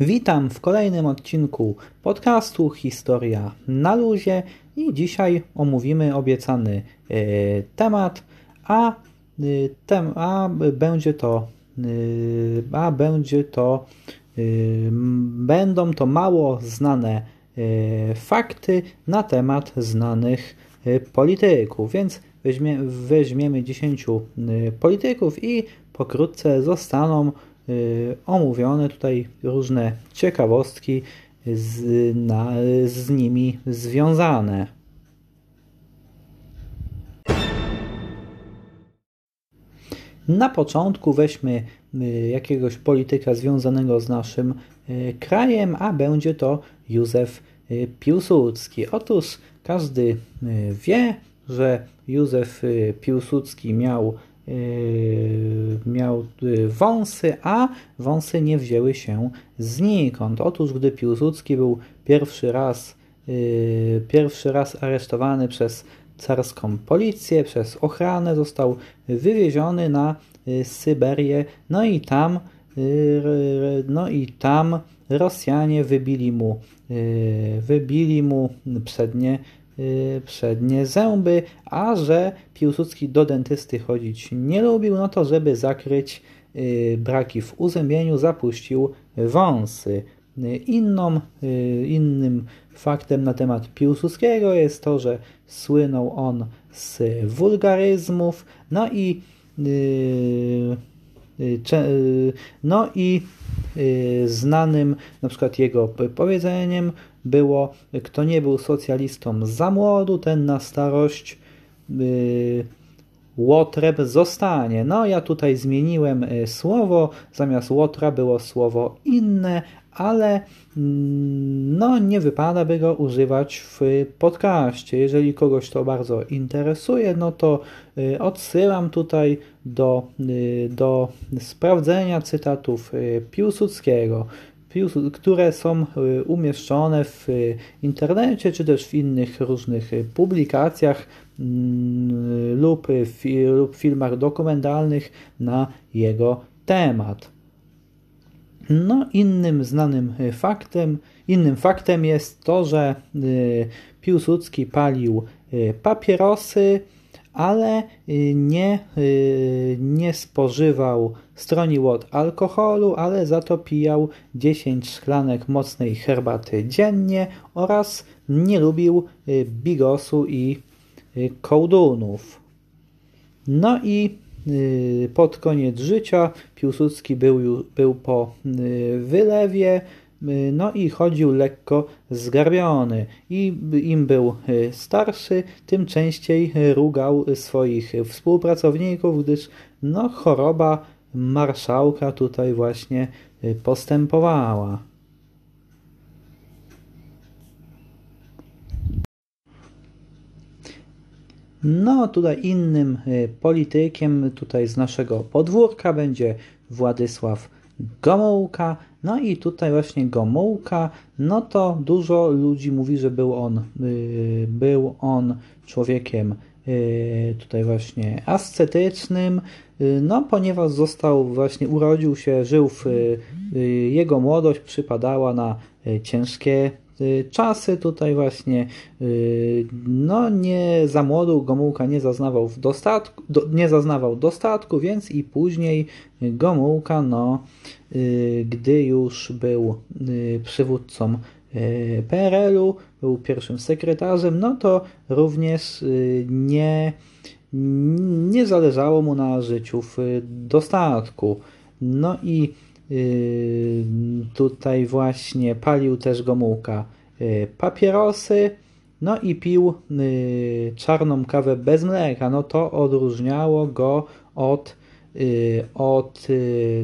Witam w kolejnym odcinku podcastu Historia na luzie i dzisiaj omówimy obiecany e, temat, a, e, tem, a będzie to e, a będzie to będą to mało znane fakty na temat znanych polityków, więc weźmie, weźmiemy 10 polityków i pokrótce zostaną Y, omówione tutaj różne ciekawostki z, na, z nimi związane. Na początku weźmy y, jakiegoś polityka związanego z naszym y, krajem, a będzie to Józef Piłsudski. Otóż każdy wie, że Józef Piłsudski miał miał yy, wąsy, a wąsy nie wzięły się znikąd. Otóż gdy Piłsudski był pierwszy raz, yy, pierwszy raz aresztowany przez carską policję, przez ochranę, został wywieziony na Syberię, no i tam no i tam Rosjanie wybili mu, wybili mu przednie przednie zęby, a że Piłsudski do dentysty chodzić nie lubił, no to żeby zakryć y, braki w uzębieniu zapuścił wąsy. Y, inną, innym faktem na temat Piłsudskiego jest to, że słynął on z wulgaryzmów, no i no i znanym na przykład jego powiedzeniem było, kto nie był socjalistą za młodu, ten na starość yy, łotreb zostanie. No ja tutaj zmieniłem y, słowo, zamiast łotra było słowo inne, ale mm, no nie wypada by go używać w podcaście. Jeżeli kogoś to bardzo interesuje, no to y, odsyłam tutaj do, y, do sprawdzenia cytatów Piłsudskiego które są y, umieszczone w y, internecie czy też w innych różnych y, publikacjach mm, lub, lub filmach dokumentalnych na jego temat. No, innym znanym faktem, innym faktem jest to, że Piłsudski palił papierosy, ale nie, nie spożywał, stronił od alkoholu, ale za to pijał 10 szklanek mocnej herbaty dziennie oraz nie lubił y, bigosu i kołdunów. No i pod koniec życia Piłsudski był, był po wylewie, Y, no i chodził lekko zgarbiony i im był y, starszy, tym częściej rugał swoich współpracowników, gdyż no, choroba marszałka tutaj właśnie y, postępowała. No, tutaj innym politykiem tutaj z naszego podwórka będzie Władysław Gomułka. No i tutaj właśnie Gomułka, no to dużo ludzi mówi, że był on, yy, był on człowiekiem tutaj właśnie ascetycznym, yy, no ponieważ został właśnie, urodził się, żył w, y, y, jego młodość przypadała na y, ciężkie Y, czasy tutaj właśnie. Y, no nie za młodu Gomułka nie zaznawał dostatku, nie zaznawał dostatku, więc i później Gomułka no y, gdy już był przywódcą PRL-u, był pierwszym sekretarzem, no to również nie, nie zależało mu na życiu w dostatku. No i Yy, tutaj właśnie palił też Gomułka papierosy, no i pił czarną kawę bez mleka. No to odróżniało go od, od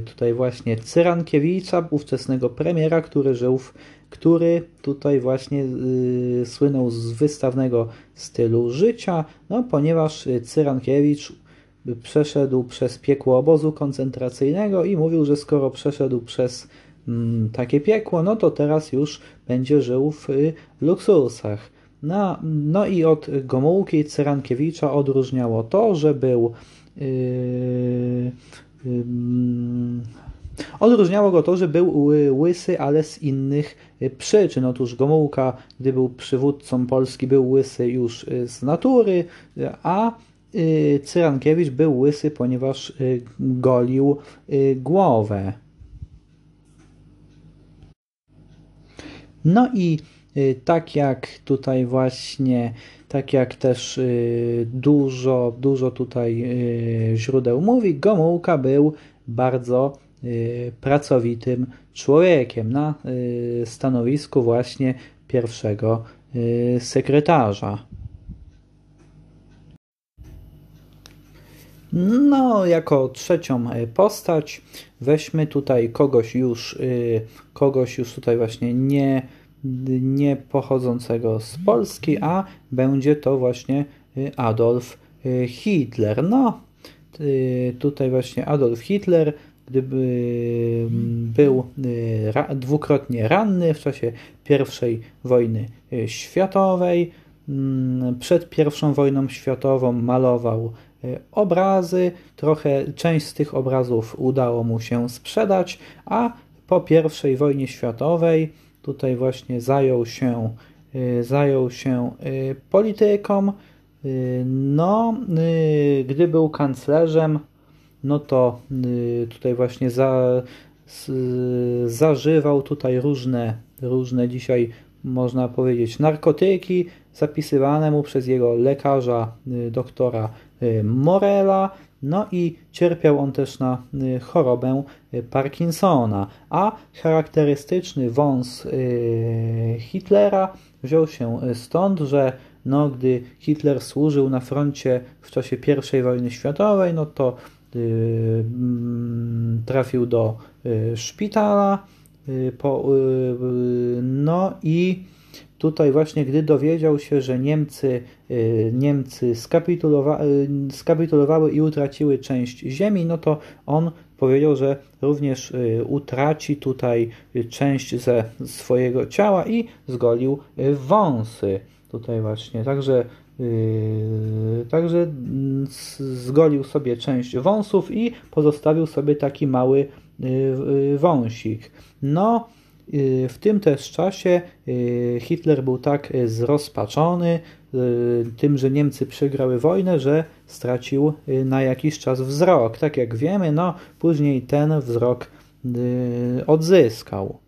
tutaj właśnie Cyrankiewicza, ówczesnego premiera, który żył w, który tutaj właśnie słynął z wystawnego stylu życia, no ponieważ Cyrankiewicz przeszedł przez piekło obozu koncentracyjnego i mówił, że skoro przeszedł przez mm, takie piekło, no to teraz już będzie żył w y, luksusach. No, no i od Gomułki Cyrankiewicza odróżniało to, że był yy, yy, Odróżniało go to, że był łysy, ale z innych przyczyn. Otóż Gomułka, gdy był przywódcą Polski, był łysy już z natury, a Cyrankiewicz był łysy, ponieważ golił głowę. No i tak jak tutaj właśnie, tak jak też dużo, dużo tutaj źródeł mówi, Gomułka był bardzo pracowitym człowiekiem na stanowisku właśnie pierwszego sekretarza. No, jako trzecią postać weźmy tutaj kogoś już, kogoś już tutaj właśnie nie, nie pochodzącego z Polski, a będzie to właśnie Adolf Hitler. No, tutaj właśnie Adolf Hitler, gdyby był dwukrotnie ranny w czasie I wojny światowej. Przed I wojną światową malował obrazy. Trochę część z tych obrazów udało mu się sprzedać, a po I wojnie światowej tutaj właśnie zajął się, zajął się polityką. No, gdy był kanclerzem, no to tutaj właśnie za, zażywał tutaj różne, różne dzisiaj można powiedzieć narkotyki zapisywane mu przez jego lekarza, doktora Morela, no i cierpiał on też na chorobę Parkinsona, a charakterystyczny wąs Hitlera wziął się stąd, że no, gdy Hitler służył na froncie w czasie I wojny światowej, no to trafił do szpitala, no i tutaj właśnie, gdy dowiedział się, że Niemcy, Niemcy skapitulowa, skapitulowały i utraciły część ziemi, no to on powiedział, że również utraci tutaj część ze swojego ciała i zgolił wąsy. Tutaj właśnie, także Także zgolił sobie część wąsów i pozostawił sobie taki mały wąsik. No, w tym też czasie Hitler był tak zrozpaczony tym, że Niemcy przegrały wojnę, że stracił na jakiś czas wzrok. Tak jak wiemy, no później ten wzrok odzyskał.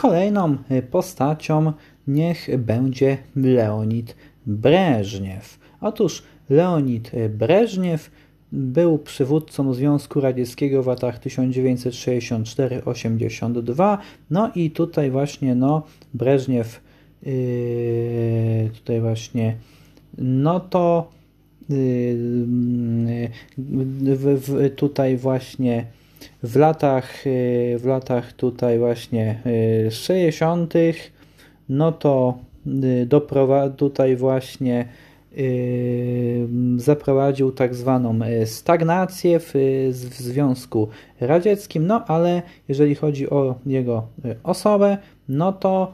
Kolejną postacią niech będzie Leonid Breżniew. Otóż Leonid Breżniew był przywódcą Związku Radzieckiego w latach 1964-82. No i tutaj właśnie no, Breżniew yy, tutaj właśnie no to yy, w, w, tutaj właśnie w latach, w latach tutaj właśnie 60. no to doprowadzi tutaj właśnie zaprowadził tak zwaną stagnację w, w Związku Radzieckim, no ale jeżeli chodzi o jego osobę, no to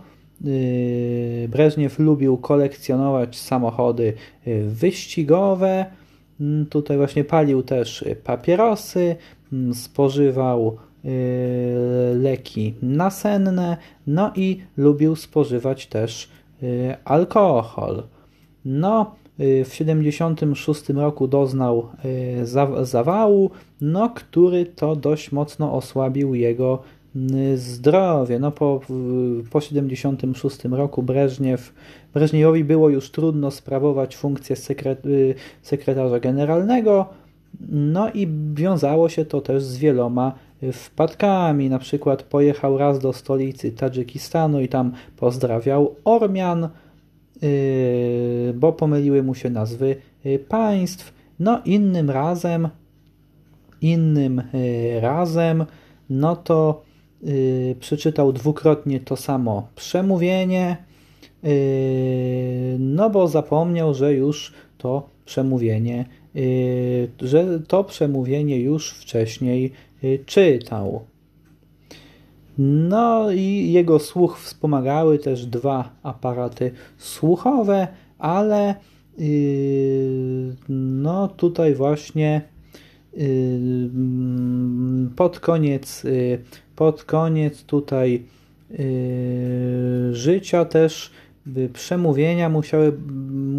Breżniew lubił kolekcjonować samochody wyścigowe, tutaj właśnie palił też papierosy, spożywał leki nasenne, no i lubił spożywać też alkohol. No, w 1976 roku doznał zawału, no, który to dość mocno osłabił jego zdrowie. No, po, po 1976 roku Breżniew, Breżniewowi było już trudno sprawować funkcję sekret, sekretarza generalnego, no i wiązało się to też z wieloma wpadkami. Na przykład pojechał raz do stolicy Tadżykistanu i tam pozdrawiał Ormian, yy, bo pomyliły mu się nazwy yy, państw. No innym razem, innym razem, no to przeczytał dwukrotnie to samo przemówienie, no bo zapomniał, że już to przemówienie Y, że to przemówienie już wcześniej y, czytał. No i jego słuch wspomagały też dwa aparaty słuchowe, ale no tutaj właśnie pod koniec, pod koniec tutaj życia też przemówienia musiały,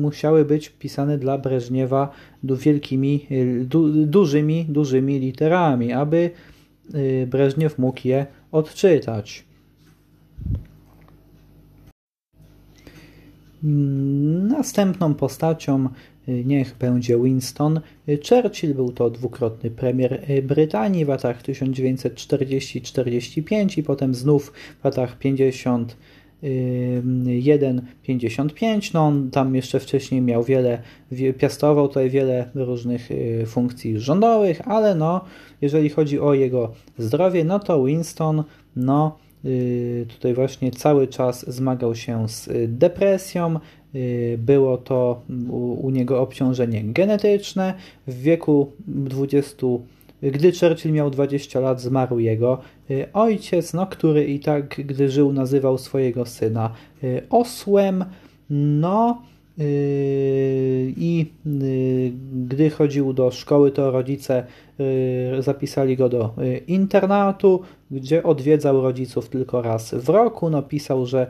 musiały być pisane dla Breżniewa wielkimi, du, dużymi, dużymi literami, aby Breżniew mógł je odczytać. Następną postacią niech będzie Winston Churchill. Był to dwukrotny premier Brytanii w latach 1940-45 i potem znów w latach 50 1,55. No on tam jeszcze wcześniej miał wiele, piastował tutaj wiele różnych y, funkcji rządowych, ale no, jeżeli chodzi o jego zdrowie, no to Winston, no, y, tutaj właśnie cały czas zmagał się z y, depresją. Było to u, u niego obciążenie genetyczne. W wieku 20 gdy Churchill miał 20 lat, zmarł jego ojciec, no, który i tak, gdy żył, nazywał swojego syna y, osłem. No y, i gdy chodził do szkoły, to rodzice zapisali go do internatu, gdzie odwiedzał rodziców tylko raz w roku. No, pisał, że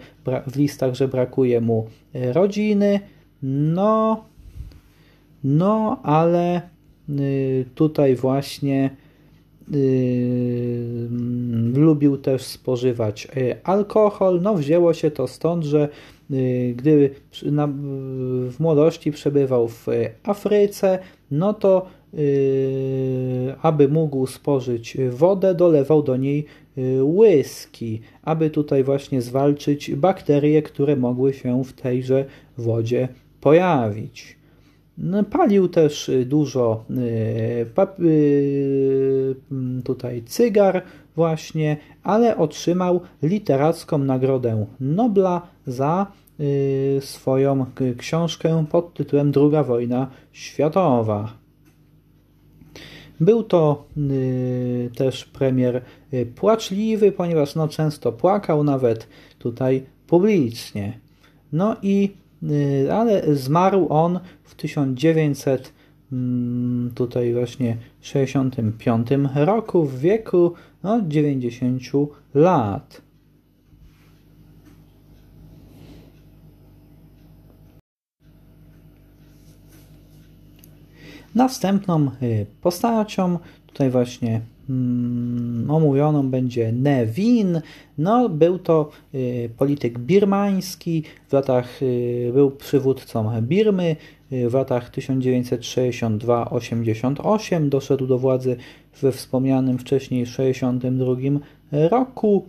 w listach, że brakuje mu rodziny. No, no, ale Y, tutaj właśnie y, lubił też spożywać y, alkohol. No, wzięło się to stąd, że gdy w młodości przebywał w Afryce, no to aby mógł spożyć wodę, dolewał do niej whisky, aby tutaj właśnie zwalczyć bakterie, które mogły się w tejże wodzie pojawić. No, palił też y, dużo y, y, tutaj cygar właśnie, ale otrzymał literacką nagrodę Nobla za swoją książkę pod tytułem Druga wojna światowa. Był to też premier płaczliwy, ponieważ no, często płakał nawet tutaj publicznie. No i ale zmarł on w 1900 mm, tutaj właśnie 65 roku w wieku no, 90 lat. Następną y, postacią tutaj właśnie omówioną będzie Nevin. No, był to y, polityk birmański, w latach y, był przywódcą Birmy, w latach 1962-88 doszedł do władzy we wspomnianym wcześniej 62 roku.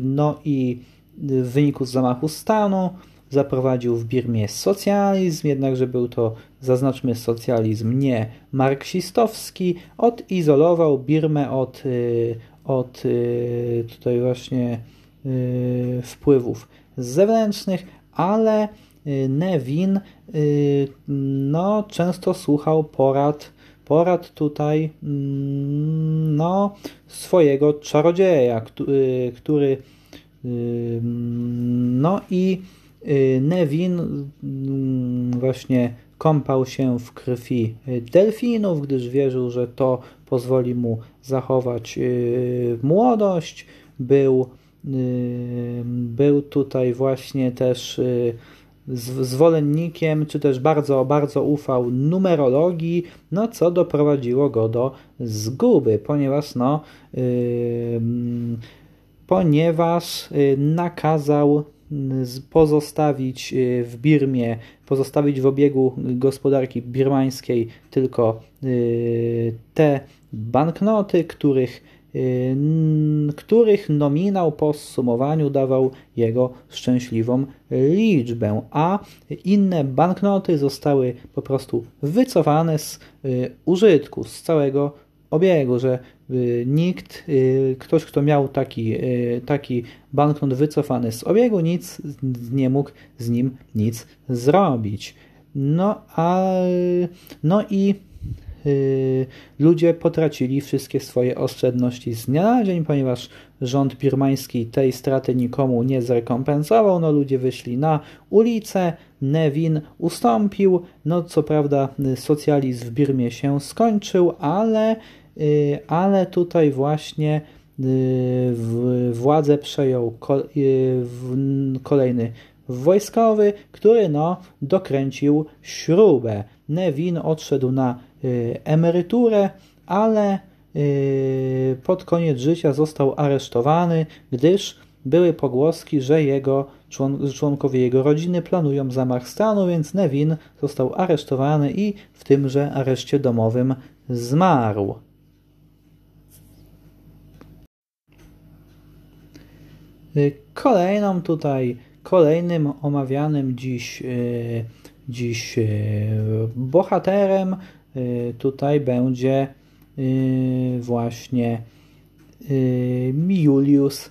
No i w wyniku zamachu stanu zaprowadził w Birmie socjalizm, jednakże był to, zaznaczmy, socjalizm nie marksistowski, odizolował Birmę od, od tutaj właśnie wpływów zewnętrznych, ale Nevin y, no, często słuchał porad, porad tutaj mm, no, swojego czarodzieja, który, który no i y, Nevin mm, właśnie kąpał się w krwi delfinów, gdyż wierzył, że to pozwoli mu zachować y, młodość. Był, był tutaj właśnie też zwolennikiem, czy też bardzo, bardzo ufał numerologii, no co doprowadziło go do zguby, ponieważ no, ponieważ y, nakazał pozostawić y, w Birmie, pozostawić w obiegu gospodarki birmańskiej tylko y, te banknoty, których których nominał po zsumowaniu dawał jego szczęśliwą liczbę, a inne banknoty zostały po prostu wycofane z y, użytku, z całego obiegu, że y, nikt, y, ktoś, kto miał taki, taki banknot wycofany z obiegu, nic nie mógł z nim nic zrobić. No, a, no i ludzie potracili wszystkie swoje oszczędności z dnia na dzień, ponieważ rząd birmański tej straty nikomu nie zrekompensował. No, ludzie wyszli na ulicę, Nevin ustąpił. No, co prawda, socjalizm w Birmie się skończył, ale, ale tutaj właśnie władzę przejął kolejny wojskowy, który no, dokręcił śrubę. Nevin odszedł na y, emeryturę, ale y, pod koniec życia został aresztowany, gdyż były pogłoski, że jego członkowie jego rodziny planują zamach stanu, więc Nevin został aresztowany i w tymże areszcie domowym zmarł. Y, kolejną tutaj Kolejnym omawianym dziś, dziś bohaterem tutaj będzie właśnie Julius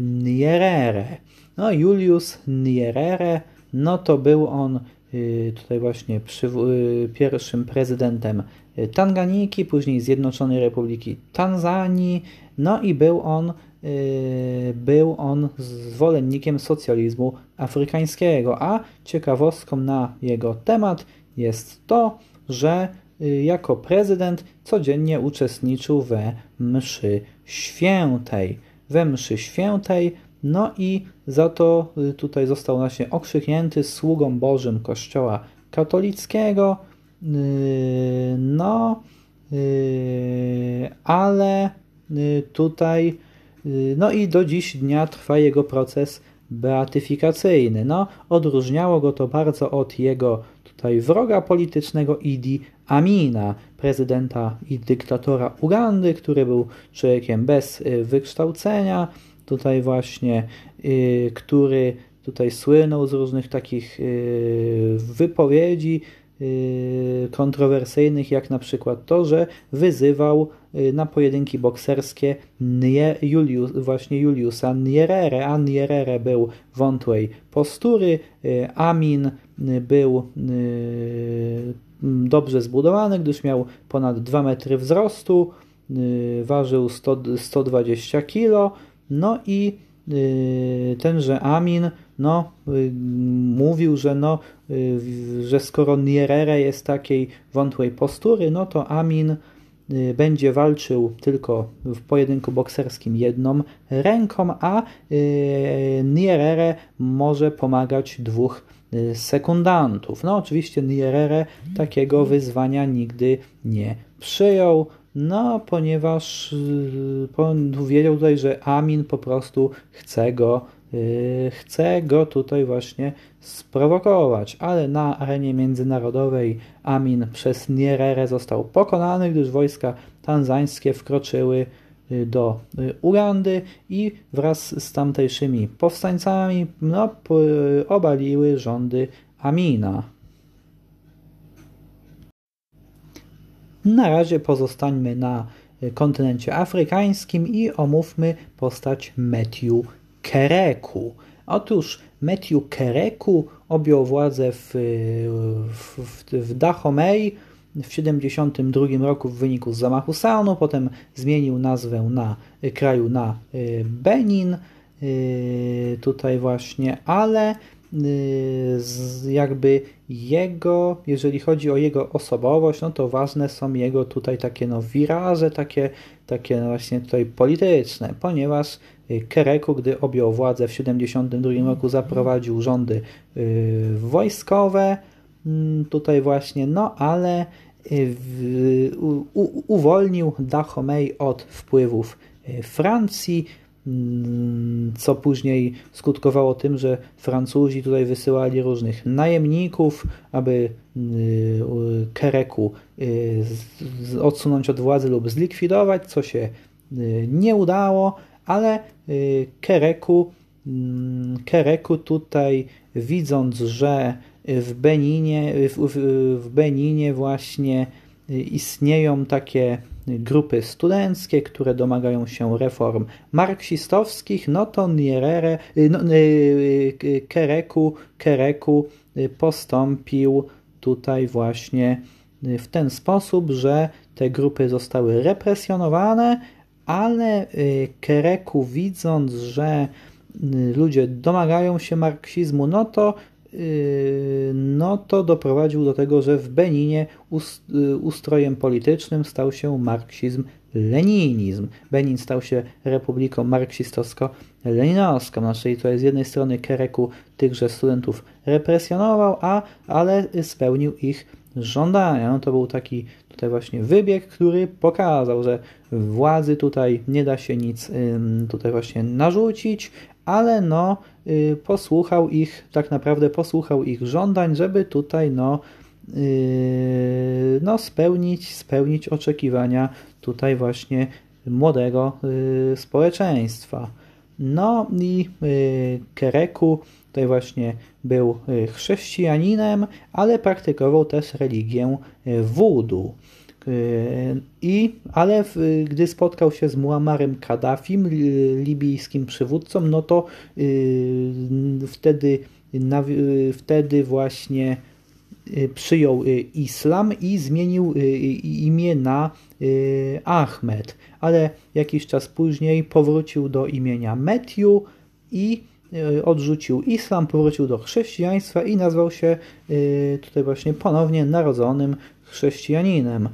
Nyerere. No, Julius Nyerere, no to był on tutaj właśnie pierwszym prezydentem Tanganiki, później Zjednoczonej Republiki Tanzanii, no i był on Y, był on zwolennikiem socjalizmu afrykańskiego, a ciekawostką na jego temat jest to, że y, jako prezydent codziennie uczestniczył we mszy świętej. We mszy świętej, no i za to y, tutaj został właśnie okrzyknięty sługą Bożym Kościoła katolickiego. No, ale tutaj Y, no i do dziś dnia trwa jego proces beatyfikacyjny. No, odróżniało go to bardzo od jego tutaj wroga politycznego Idi Amina, prezydenta i dyktatora Ugandy, który był człowiekiem bez y, wykształcenia, tutaj właśnie, y, który tutaj słynął z różnych takich wypowiedzi, Y, kontrowersyjnych, jak na przykład to, że wyzywał na pojedynki bokserskie Julius, właśnie Juliusa Nyerere, a Nyerere był wątłej postury, Amin był dobrze zbudowany, gdyż miał ponad 2 metry wzrostu, ważył 100, 120 kg, no i tenże Amin no, y, mówił, że, no, y, że skoro Nierere jest takiej wątłej postury, no to Amin y, będzie walczył tylko w pojedynku bokserskim jedną ręką, a Nierere może pomagać dwóch sekundantów. No oczywiście Nierere takiego wyzwania nigdy nie przyjął, no ponieważ wiedział tutaj, że Amin po prostu chce go Y, chce go tutaj właśnie sprowokować, ale na arenie międzynarodowej Amin przez Nyerere został pokonany, gdyż wojska tanzańskie wkroczyły y, do y, Ugandy i wraz z tamtejszymi powstańcami no, obaliły rządy Amina. Na razie pozostańmy na kontynencie afrykańskim i omówmy postać Matthew Kereku. Otóż Matthew Kereku objął władzę w, w, w Dahomey w 1972 roku w wyniku zamachu stanu, potem zmienił nazwę na kraju na y, Benin, y, tutaj właśnie, ale y, jakby jego, jeżeli chodzi o jego osobowość, no to ważne są jego tutaj takie no wiraże, takie, takie właśnie tutaj polityczne, ponieważ Kereku, gdy objął władzę w 1972 roku, zaprowadził rządy y, wojskowe, mm, tutaj właśnie, no ale y, uwolnił Dahomey od wpływów y, Francji, mm, co później skutkowało tym, że Francuzi tutaj wysyłali różnych najemników, aby Kereku odsunąć od władzy lub zlikwidować, co się nie udało ale y, Kereku, mm, Kereku tutaj widząc, że w Beninie, w, w Beninie właśnie y, istnieją takie grupy studenckie, które domagają się reform marksistowskich, no to Nierere, y, no, Kereku, Kereku postąpił tutaj właśnie w ten sposób, że te grupy zostały represjonowane, ale Kereku widząc, że ludzie domagają się marksizmu, no to no to doprowadził do tego, że w Beninie ustrojem politycznym stał się marksizm leninizm. Benin stał się republiką marksistowsko-leninowską. Znaczy, to jest z jednej strony Kereku tychże studentów represjonował, a, ale spełnił ich żądania. No to był taki tutaj właśnie wybieg, który pokazał, że władzy tutaj nie da się nic tutaj właśnie narzucić, ale no y, posłuchał ich, tak naprawdę posłuchał ich żądań, żeby tutaj no y, no spełnić, spełnić oczekiwania tutaj właśnie młodego y, społeczeństwa. No i Kereku tutaj właśnie był chrześcijaninem, ale praktykował też religię wudu. I, ale w, gdy spotkał się z Muammarem Kaddafim, libijskim przywódcą, no to y, wtedy, na, y, wtedy właśnie y, przyjął islam i zmienił imię na Ahmed, ale jakiś czas później powrócił do imienia Metiu i odrzucił islam, powrócił do chrześcijaństwa i nazwał się tutaj właśnie ponownie narodzonym chrześcijaninem.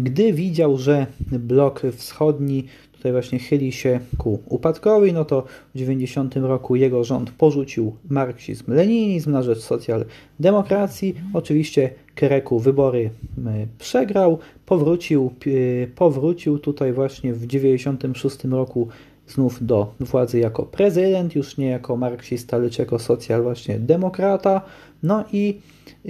Gdy widział, że blok wschodni tutaj właśnie chyli się ku upadkowi, no to w 90 roku jego rząd porzucił marksizm-leninizm na rzecz socjaldemokracji. Oczywiście Kereku wybory przegrał, powrócił, powrócił tutaj właśnie w 96 roku znów do władzy jako prezydent, już nie jako marksista, lecz jako socjal właśnie demokrata. No i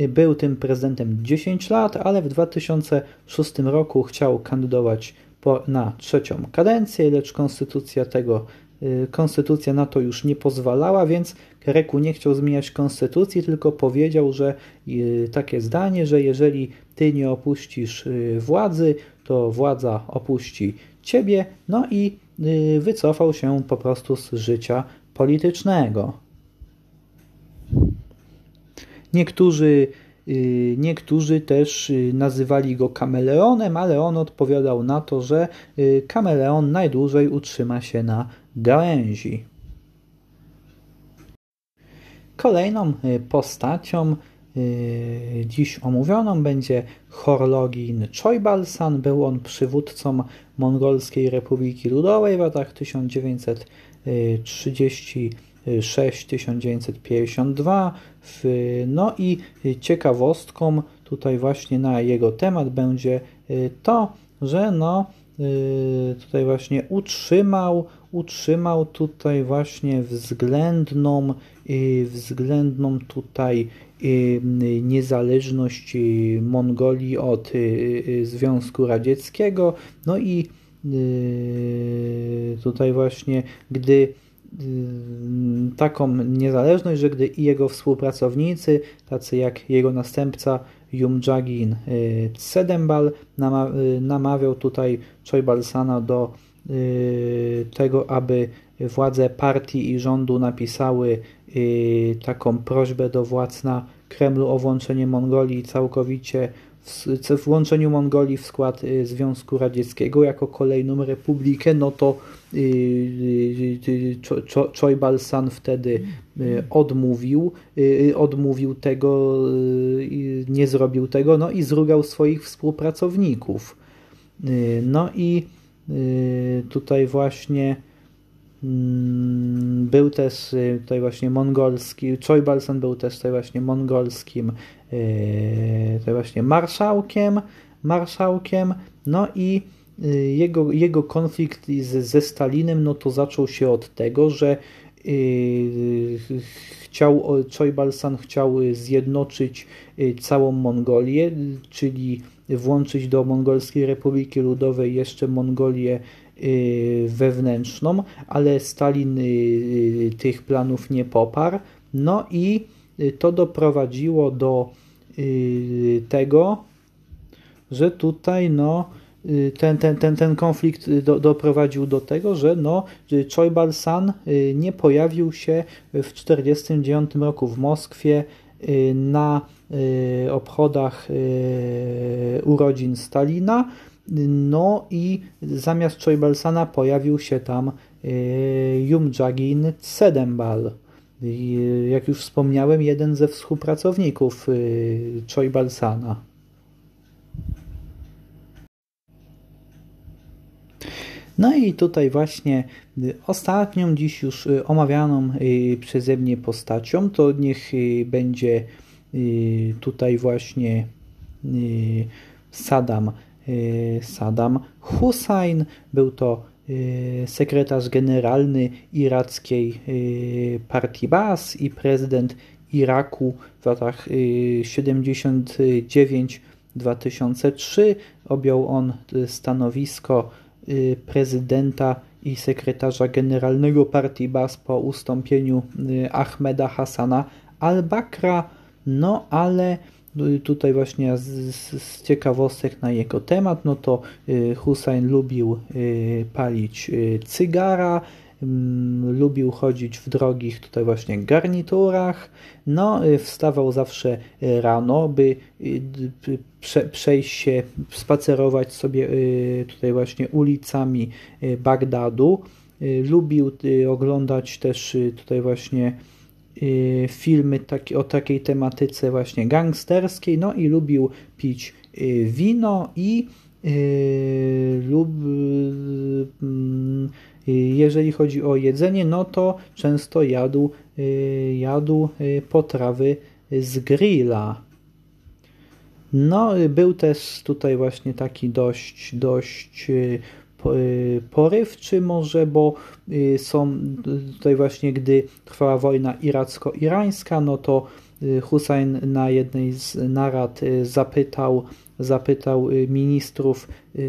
był tym prezydentem 10 lat, ale w 2006 roku chciał kandydować po, na trzecią kadencję, lecz konstytucja tego y, konstytucja na to już nie pozwalała, więc Kereku nie chciał zmieniać konstytucji, tylko powiedział, że y, takie zdanie, że jeżeli ty nie opuścisz y, władzy, to władza opuści ciebie, no i wycofał się po prostu z życia politycznego. Niektórzy, y, niektórzy też y, nazywali go kameleonem, ale on odpowiadał na to, że y, kameleon najdłużej utrzyma się na gałęzi. Kolejną postacią dziś omówioną będzie Horlogin Choibalsan. Był on przywódcą Mongolskiej Republiki Ludowej w latach 1930 6 1952. No i ciekawostką tutaj właśnie na jego temat będzie y, to, że no y, tutaj właśnie utrzymał, utrzymał tutaj właśnie względną, względną tutaj niezależność Mongolii od Związku Radzieckiego. No i tutaj właśnie, gdy Y, taką niezależność, że gdy i jego współpracownicy, tacy jak jego następca Jumjagin Tsedembal, y, y, namawiał tutaj Choibalsana do tego, aby władze partii i rządu napisały taką prośbę do władz na Kremlu o włączenie Mongolii całkowicie w włączeniu Mongolii w skład y, Związku Radzieckiego jako kolejną republikę, no to y, y, Choi wtedy odmówił, odmówił tego, nie zrobił tego, no i zrugał swoich współpracowników. No i tutaj właśnie był też tutaj właśnie mongolski, Choi Balsan był też tutaj właśnie mongolskim Yy, to właśnie marszałkiem, marszałkiem, no i yy, jego, jego konflikt z, ze Stalinem, no to zaczął się od tego, że chciał, Choi Balsan chciał zjednoczyć całą Mongolię, czyli włączyć do Mongolskiej Republiki Ludowej jeszcze Mongolię wewnętrzną, ale Stalin tych planów nie poparł. No i to doprowadziło do y, tego, że tutaj no, y, ten, ten, ten, ten konflikt do, doprowadził do tego, że no, Choi Bal-san y, nie pojawił się w 1949 roku w Moskwie na obchodach urodzin Stalina. No i zamiast Choibelsana pojawił się tam Jumjagin Sedembal. Jak już wspomniałem, jeden ze współpracowników Choibalsana. No i tutaj właśnie ostatnią dziś już omawianą przeze mnie postacią to niech będzie tutaj właśnie Saddam, Saddam Hussein. Był to sekretarz generalny irackiej partii Bas i prezydent Iraku w latach 79-2003. Objął on stanowisko Y, prezydenta i sekretarza generalnego partii Bas po ustąpieniu y, Ahmeda Hassana al-Bakra, no ale y, tutaj właśnie z, z, ciekawostek na jego temat, no to Hussein lubił palić cygara, Mm, lubił chodzić w drogich tutaj właśnie garniturach. No, y, wstawał zawsze y, rano, by y, prze, przejść się, spacerować sobie tutaj właśnie ulicami Bagdadu. Lubił oglądać też tutaj właśnie filmy taki, o takiej tematyce właśnie gangsterskiej, no i lubił pić wino i lub jeżeli chodzi o jedzenie, no to często jadł, y, jadł y, potrawy z grilla. No, y, był też tutaj właśnie taki dość, dość porywczy może, bo są tutaj właśnie, gdy trwała wojna iracko-irańska, no to Hussein na jednej z narad zapytał, zapytał ministrów,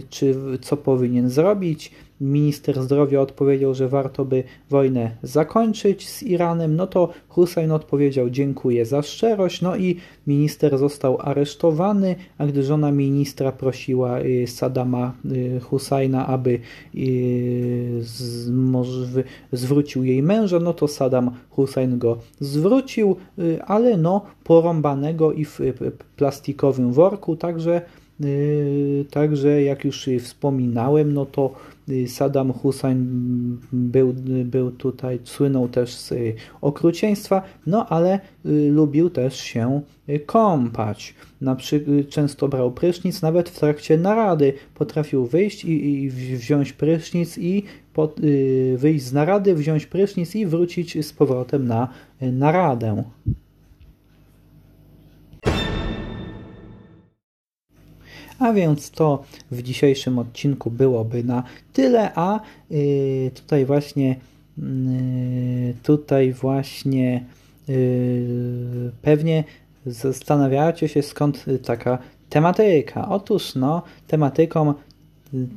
czy co powinien zrobić minister zdrowia odpowiedział, że warto by wojnę zakończyć z Iranem, no to Hussein odpowiedział dziękuję za szczerość, no i minister został aresztowany, a gdy żona ministra prosiła y, Saddama y, Husajna, aby y, zwrócił jej męża, no to Saddam Hussein go zwrócił, ale no porąbanego i w plastikowym worku, także Także jak już wspominałem, no to Saddam Hussein był, był tutaj, słynął też z y, okrucieństwa, no ale y, lubił też się kąpać. Na przykład często brał prysznic, nawet w trakcie narady potrafił wyjść i, i wziąć prysznic i wyjść z narady, wziąć prysznic i wrócić z powrotem na naradę. A więc to w dzisiejszym odcinku byłoby na tyle, a yy, tutaj właśnie yy, tutaj właśnie yy, pewnie zastanawiacie się skąd taka tematyka. Otóż no, tematyką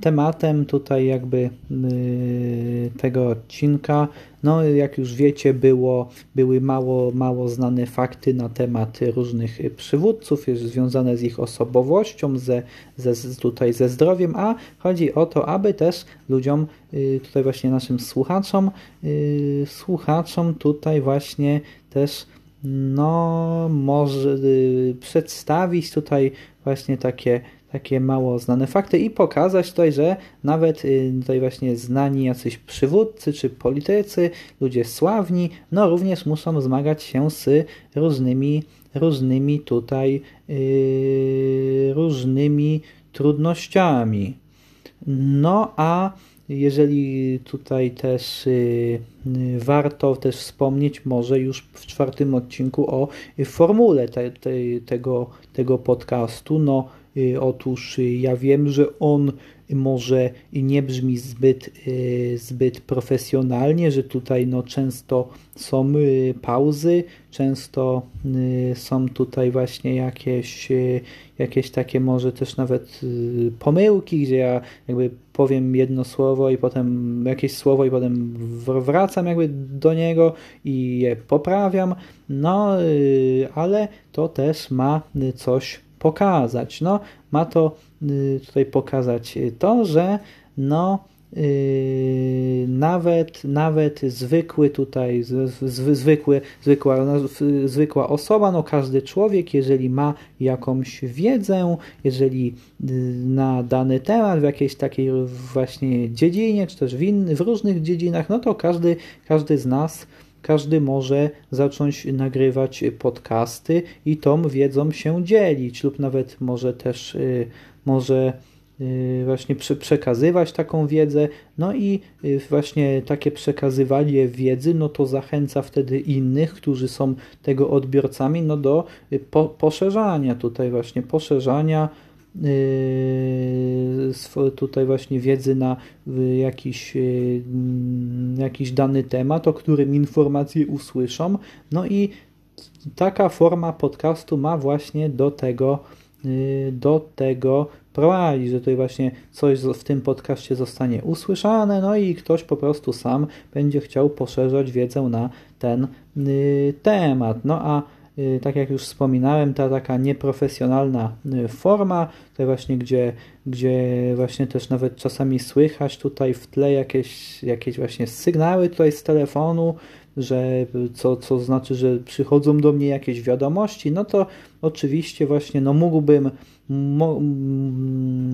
Tematem tutaj jakby y, tego odcinka, no jak już wiecie, było, były mało, mało znane fakty na temat różnych przywódców, związane z ich osobowością, ze, ze, tutaj ze zdrowiem, a chodzi o to, aby też ludziom, y, tutaj właśnie naszym słuchaczom, y, słuchaczom tutaj właśnie też no może przedstawić tutaj właśnie takie takie mało znane fakty i pokazać tutaj, że nawet y, tutaj właśnie znani jacyś przywódcy czy politycy, ludzie sławni, no również muszą zmagać się z różnymi, różnymi tutaj yy, różnymi trudnościami. No a jeżeli tutaj też yy, warto też wspomnieć może już w czwartym odcinku o formule te, te, tego, tego podcastu, no Y, otóż y, ja wiem, że on może nie brzmi zbyt, y, zbyt profesjonalnie, że tutaj no, często są pauzy, często są tutaj właśnie jakieś, jakieś takie może też nawet pomyłki, gdzie ja jakby powiem jedno słowo i potem jakieś słowo i potem wracam jakby do niego i je poprawiam, no ale to też ma coś pokazać? No, ma to y, tutaj pokazać to, że no, Yy, nawet, nawet zwykły tutaj, zwykły, zwykła, no, zwykła osoba, no każdy człowiek, jeżeli ma jakąś wiedzę, jeżeli na dany temat, w jakiejś takiej właśnie dziedzinie, czy też w, in, w różnych dziedzinach, no to każdy, każdy z nas każdy może zacząć nagrywać podcasty i tą wiedzą się dzielić, lub nawet może też yy, może Y, właśnie przekazywać taką wiedzę, no i y, właśnie takie przekazywanie wiedzy, no to zachęca wtedy innych, którzy są tego odbiorcami, no do y, po, poszerzania tutaj właśnie, poszerzania tutaj właśnie wiedzy na jakiś, jakiś dany temat, o którym informacje usłyszą, no i taka forma podcastu ma właśnie do tego do tego prowadzi, że tutaj właśnie coś w tym podcaście zostanie usłyszane, no i ktoś po prostu sam będzie chciał poszerzać wiedzę na ten temat. No a tak jak już wspominałem, ta taka nieprofesjonalna y, forma, tutaj właśnie gdzie, gdzie właśnie też nawet czasami słychać tutaj w tle jakieś, jakieś właśnie sygnały tutaj z telefonu, że co, co znaczy, że przychodzą do mnie jakieś wiadomości, no to oczywiście właśnie no mógłbym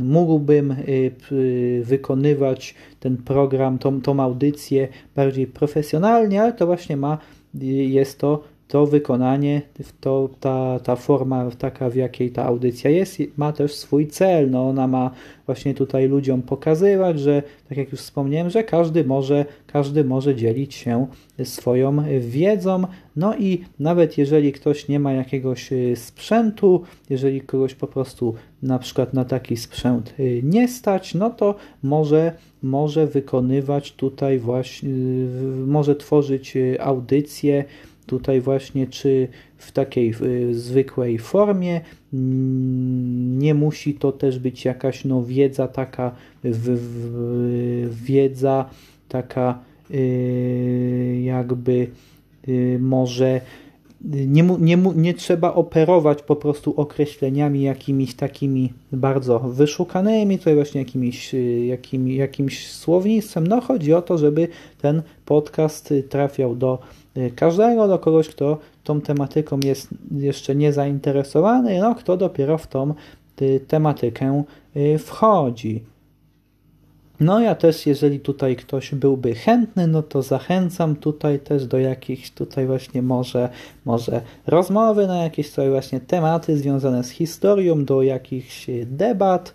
mógłbym y, wykonywać ten program, tą, tą audycję bardziej profesjonalnie, ale to właśnie ma, y, jest to to wykonanie, to, ta, ta forma taka, w jakiej ta audycja jest, ma też swój cel. No, ona ma właśnie tutaj ludziom pokazywać, że tak jak już wspomniałem, że każdy może, każdy może dzielić się swoją wiedzą. No i nawet jeżeli ktoś nie ma jakiegoś y, sprzętu, jeżeli kogoś po prostu na przykład na taki sprzęt y, nie stać, no to może może wykonywać tutaj właśnie, y, może tworzyć audycje, tutaj właśnie, czy w takiej zwykłej formie. Mm, nie musi to też być jakaś no, wiedza taka, w, w, wiedza taka y, jakby y, może nie, nie, nie trzeba operować po prostu określeniami jakimiś takimi bardzo wyszukanymi, tutaj właśnie jakimiś, y, jakimi, jakimś słownictwem. No chodzi o to, żeby ten podcast trafiał do Y, każdego, do kogoś, kto tą tematyką jest jeszcze nie zainteresowany, no kto dopiero w tą y, tematykę y, wchodzi. No ja też, jeżeli tutaj ktoś byłby chętny, no to zachęcam tutaj też do jakichś tutaj właśnie może, może rozmowy na jakieś tutaj właśnie tematy związane z historią, do jakichś debat,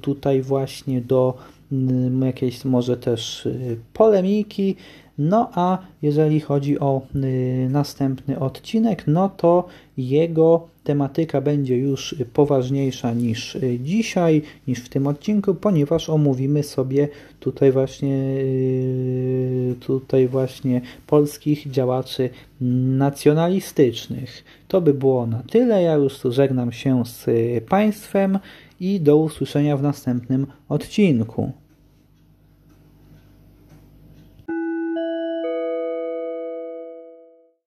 tutaj właśnie do mm, jakiejś może też polemiki, no a jeżeli chodzi o y, następny odcinek, no to jego tematyka będzie już poważniejsza niż dzisiaj, niż w tym odcinku, ponieważ omówimy sobie tutaj właśnie y, tutaj właśnie polskich działaczy nacjonalistycznych. To by było na tyle. Ja już żegnam się z Państwem i do usłyszenia w następnym odcinku.